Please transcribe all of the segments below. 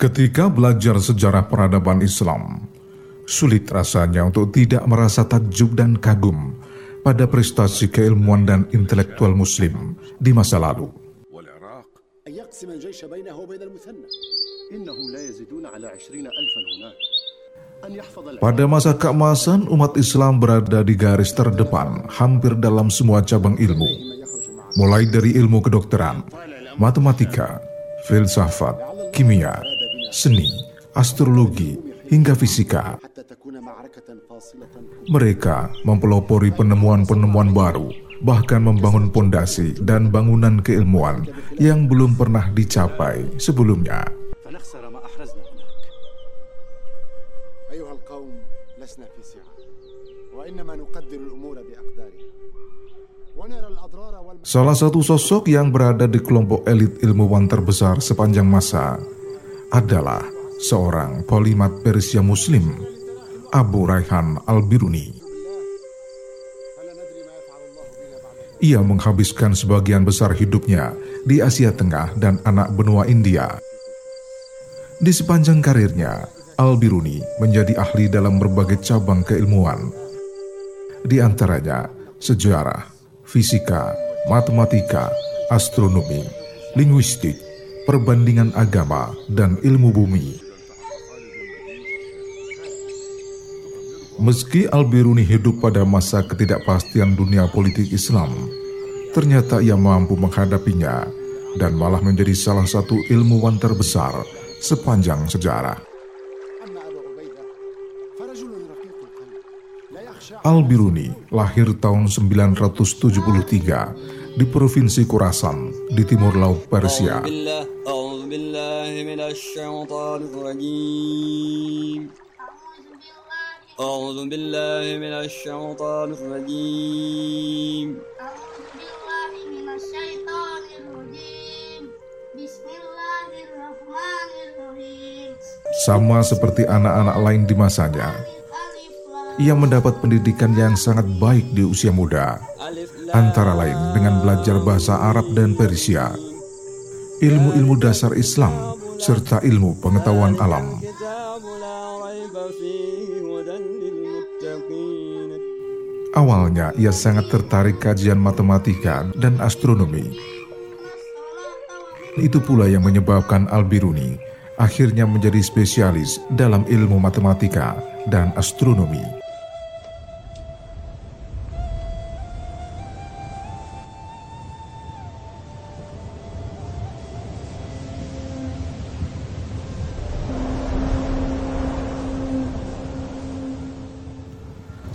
Ketika belajar sejarah peradaban Islam, sulit rasanya untuk tidak merasa takjub dan kagum pada prestasi keilmuan dan intelektual muslim di masa lalu. Pada masa keemasan, umat Islam berada di garis terdepan hampir dalam semua cabang ilmu, mulai dari ilmu kedokteran, matematika, filsafat, kimia, seni, astrologi, hingga fisika. Mereka mempelopori penemuan-penemuan baru, bahkan membangun pondasi dan bangunan keilmuan yang belum pernah dicapai sebelumnya. Salah satu sosok yang berada di kelompok elit ilmuwan terbesar sepanjang masa adalah seorang polimat Persia Muslim, Abu Raihan Al-Biruni. Ia menghabiskan sebagian besar hidupnya di Asia Tengah dan anak benua India. Di sepanjang karirnya, Al-Biruni menjadi ahli dalam berbagai cabang keilmuan. Di antaranya sejarah, fisika, matematika, astronomi, linguistik, perbandingan agama, dan ilmu bumi. Meski Al-Biruni hidup pada masa ketidakpastian dunia politik Islam, ternyata ia mampu menghadapinya dan malah menjadi salah satu ilmuwan terbesar sepanjang sejarah. Al-Biruni lahir tahun 973 di Provinsi Khorasan di timur laut Persia. Sama seperti anak-anak lain di masanya, ia mendapat pendidikan yang sangat baik di usia muda, antara lain dengan belajar bahasa Arab dan Persia, ilmu-ilmu dasar Islam, serta ilmu pengetahuan alam. Awalnya ia sangat tertarik kajian matematika dan astronomi. Itu pula yang menyebabkan Al-Biruni akhirnya menjadi spesialis dalam ilmu matematika dan astronomi.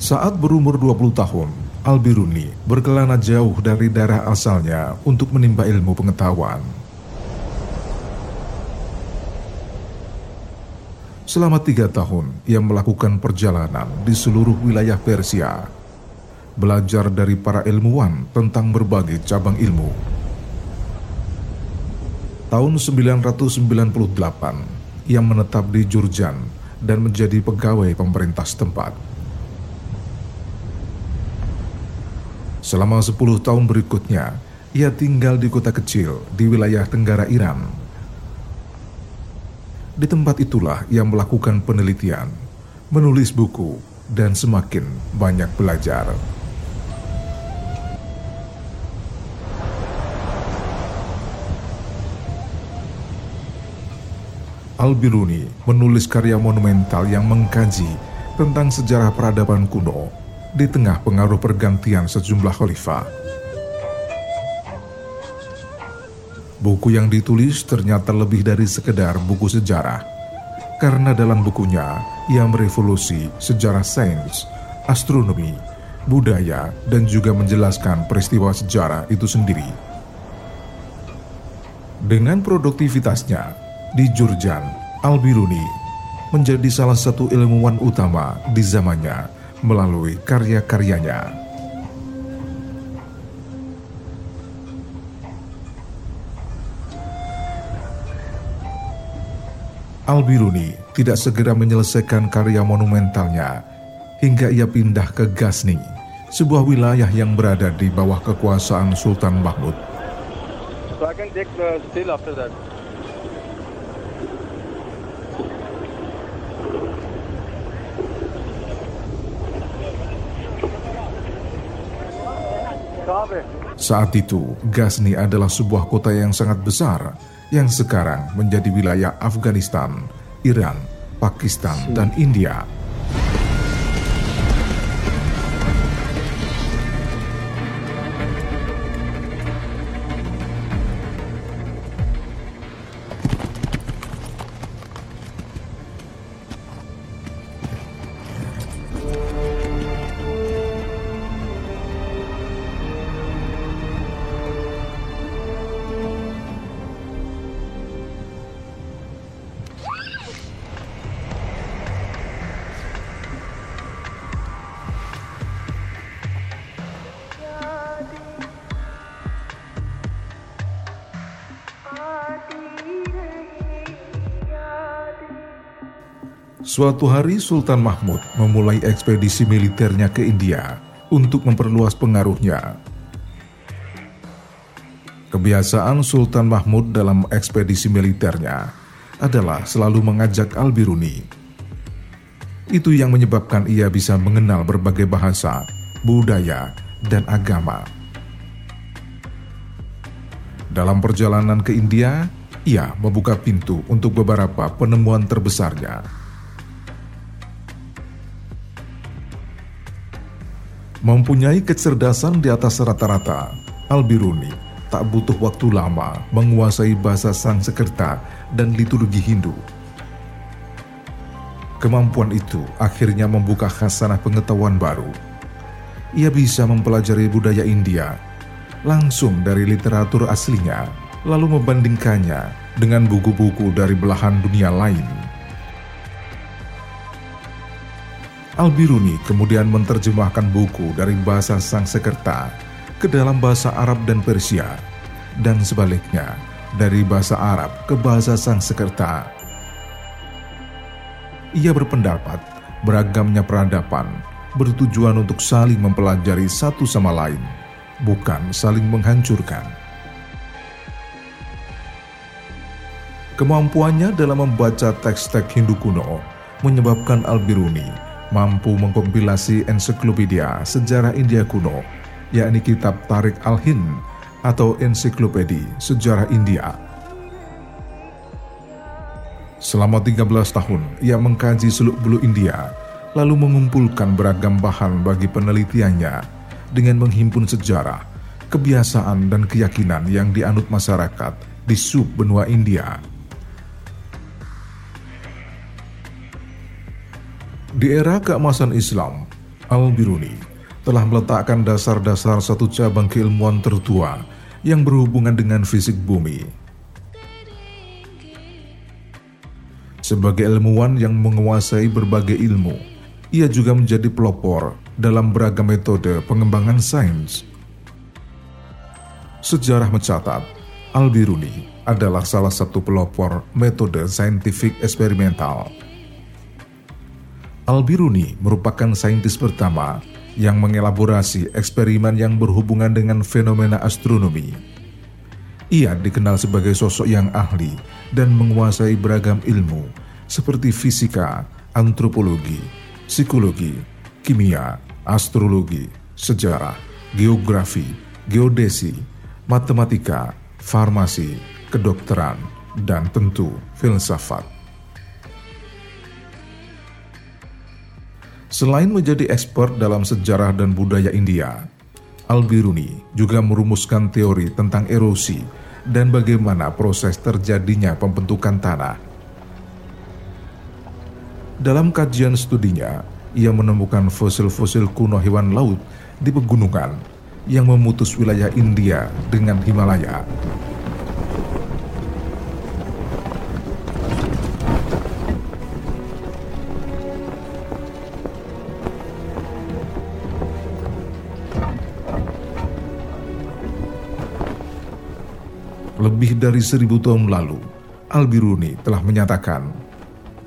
Saat berumur 20 tahun, Al-Biruni berkelana jauh dari daerah asalnya untuk menimba ilmu pengetahuan. Selama tiga tahun, ia melakukan perjalanan di seluruh wilayah Persia, belajar dari para ilmuwan tentang berbagai cabang ilmu. Tahun 998, ia menetap di Jurjan dan menjadi pegawai pemerintah setempat. Selama 10 tahun berikutnya, ia tinggal di kota kecil di wilayah tenggara Iran. Di tempat itulah ia melakukan penelitian, menulis buku, dan semakin banyak belajar. Al-Biruni menulis karya monumental yang mengkaji tentang sejarah peradaban kuno di tengah pengaruh pergantian sejumlah khalifah. Buku yang ditulis ternyata lebih dari sekedar buku sejarah, karena dalam bukunya ia merevolusi sejarah sains, astronomi, budaya, dan juga menjelaskan peristiwa sejarah itu sendiri. Dengan produktivitasnya di Jurjan, Al-Biruni menjadi salah satu ilmuwan utama di zamannya melalui karya-karyanya. Al-Biruni tidak segera menyelesaikan karya monumentalnya hingga ia pindah ke Ghazni, sebuah wilayah yang berada di bawah kekuasaan Sultan Mahmud. Saat itu, Ghazni adalah sebuah kota yang sangat besar yang sekarang menjadi wilayah Afghanistan, Iran, Pakistan, dan India. Suatu hari Sultan Mahmud memulai ekspedisi militernya ke India untuk memperluas pengaruhnya. Kebiasaan Sultan Mahmud dalam ekspedisi militernya adalah selalu mengajak Al-Biruni. Itu yang menyebabkan ia bisa mengenal berbagai bahasa, budaya, dan agama. Dalam perjalanan ke India, ia membuka pintu untuk beberapa penemuan terbesarnya Mempunyai kecerdasan di atas rata-rata, Al-Biruni tak butuh waktu lama menguasai bahasa Sanskerta dan liturgi Hindu. Kemampuan itu akhirnya membuka khasanah pengetahuan baru. Ia bisa mempelajari budaya India langsung dari literatur aslinya, lalu membandingkannya dengan buku-buku dari belahan dunia lain. Al-Biruni kemudian menerjemahkan buku dari bahasa Sangsekerta ke dalam bahasa Arab dan Persia, dan sebaliknya dari bahasa Arab ke bahasa Sangsekerta. Ia berpendapat beragamnya peradaban bertujuan untuk saling mempelajari satu sama lain, bukan saling menghancurkan. Kemampuannya dalam membaca teks-teks Hindu kuno menyebabkan Al-Biruni mampu mengkompilasi ensiklopedia sejarah India kuno, yakni kitab Tarik Al-Hind atau ensiklopedi sejarah India. Selama 13 tahun, ia mengkaji seluk-beluk India, lalu mengumpulkan beragam bahan bagi penelitiannya dengan menghimpun sejarah, kebiasaan, dan keyakinan yang dianut masyarakat di sub benua India. Di era keemasan Islam, Al-Biruni telah meletakkan dasar-dasar satu cabang keilmuan tertua yang berhubungan dengan fisik bumi. Sebagai ilmuwan yang menguasai berbagai ilmu, ia juga menjadi pelopor dalam beragam metode pengembangan sains. Sejarah mencatat, Al-Biruni adalah salah satu pelopor metode saintifik eksperimental Al-Biruni merupakan saintis pertama yang mengelaborasi eksperimen yang berhubungan dengan fenomena astronomi. Ia dikenal sebagai sosok yang ahli dan menguasai beragam ilmu seperti fisika, antropologi, psikologi, kimia, astrologi, sejarah, geografi, geodesi, matematika, farmasi, kedokteran, dan tentu filsafat. Selain menjadi expert dalam sejarah dan budaya India, Al-Biruni juga merumuskan teori tentang erosi dan bagaimana proses terjadinya pembentukan tanah. Dalam kajian studinya, ia menemukan fosil-fosil kuno hewan laut di pegunungan yang memutus wilayah India dengan Himalaya. Lebih dari seribu tahun lalu, Al-Biruni telah menyatakan,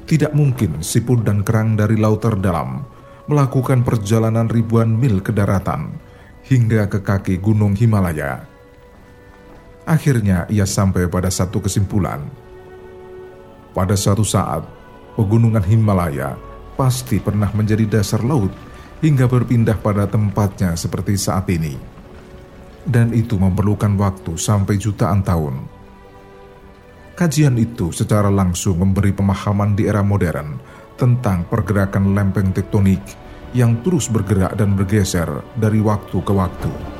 tidak mungkin siput dan kerang dari laut terdalam melakukan perjalanan ribuan mil ke daratan hingga ke kaki gunung Himalaya. Akhirnya ia sampai pada satu kesimpulan. Pada suatu saat, pegunungan Himalaya pasti pernah menjadi dasar laut hingga berpindah pada tempatnya seperti saat ini. Dan itu memerlukan waktu sampai jutaan tahun. Kajian itu secara langsung memberi pemahaman di era modern tentang pergerakan lempeng tektonik yang terus bergerak dan bergeser dari waktu ke waktu.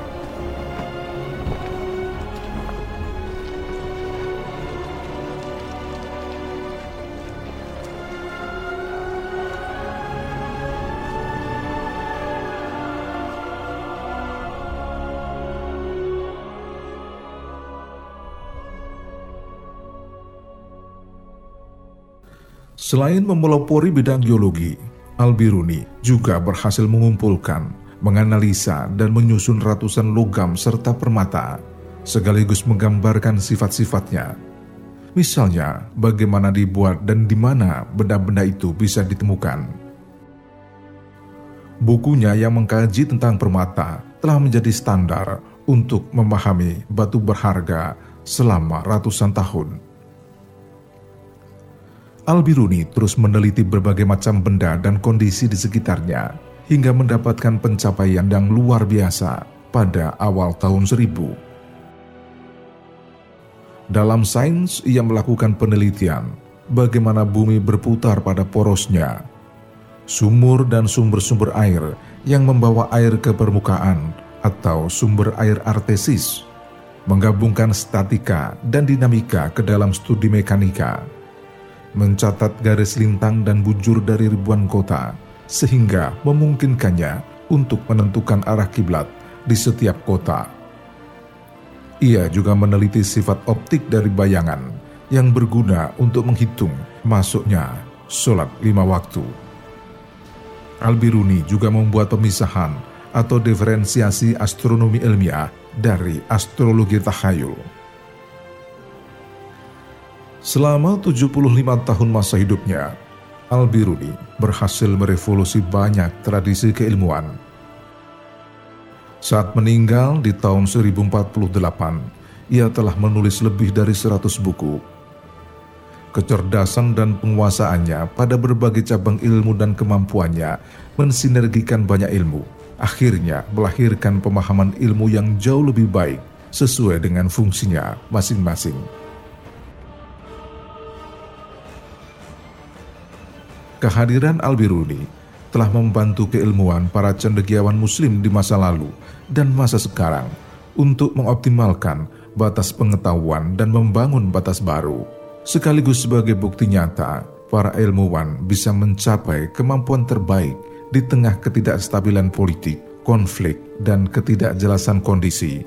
Selain memelopori bidang geologi, Al-Biruni juga berhasil mengumpulkan, menganalisa, dan menyusun ratusan logam serta permata, sekaligus menggambarkan sifat-sifatnya. Misalnya, bagaimana dibuat dan di mana benda-benda itu bisa ditemukan. Bukunya yang mengkaji tentang permata telah menjadi standar untuk memahami batu berharga selama ratusan tahun. Al-Biruni terus meneliti berbagai macam benda dan kondisi di sekitarnya hingga mendapatkan pencapaian yang luar biasa pada awal tahun 1000. Dalam sains, ia melakukan penelitian bagaimana bumi berputar pada porosnya, sumur dan sumber-sumber air yang membawa air ke permukaan atau sumber air artesis, menggabungkan statika dan dinamika ke dalam studi mekanika mencatat garis lintang dan bujur dari ribuan kota, sehingga memungkinkannya untuk menentukan arah kiblat di setiap kota. Ia juga meneliti sifat optik dari bayangan yang berguna untuk menghitung masuknya sholat lima waktu. Al-Biruni juga membuat pemisahan atau diferensiasi astronomi ilmiah dari astrologi takhayul. Selama 75 tahun masa hidupnya, Al-Biruni berhasil merevolusi banyak tradisi keilmuan. Saat meninggal di tahun 1048, ia telah menulis lebih dari 100 buku. Kecerdasan dan penguasaannya pada berbagai cabang ilmu dan kemampuannya mensinergikan banyak ilmu, akhirnya melahirkan pemahaman ilmu yang jauh lebih baik sesuai dengan fungsinya masing-masing. Kehadiran Al-Biruni telah membantu keilmuan para cendekiawan muslim di masa lalu dan masa sekarang untuk mengoptimalkan batas pengetahuan dan membangun batas baru. Sekaligus sebagai bukti nyata, para ilmuwan bisa mencapai kemampuan terbaik di tengah ketidakstabilan politik, konflik, dan ketidakjelasan kondisi.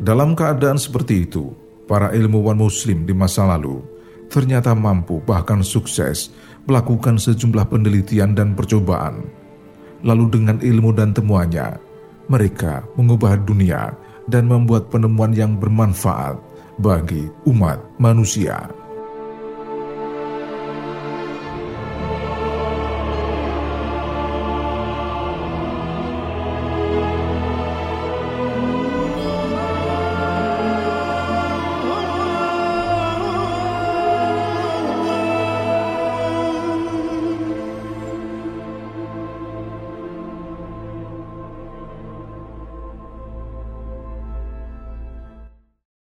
Dalam keadaan seperti itu, para ilmuwan muslim di masa lalu ternyata mampu bahkan sukses melakukan sejumlah penelitian dan percobaan. Lalu dengan ilmu dan temuannya, mereka mengubah dunia dan membuat penemuan yang bermanfaat bagi umat manusia.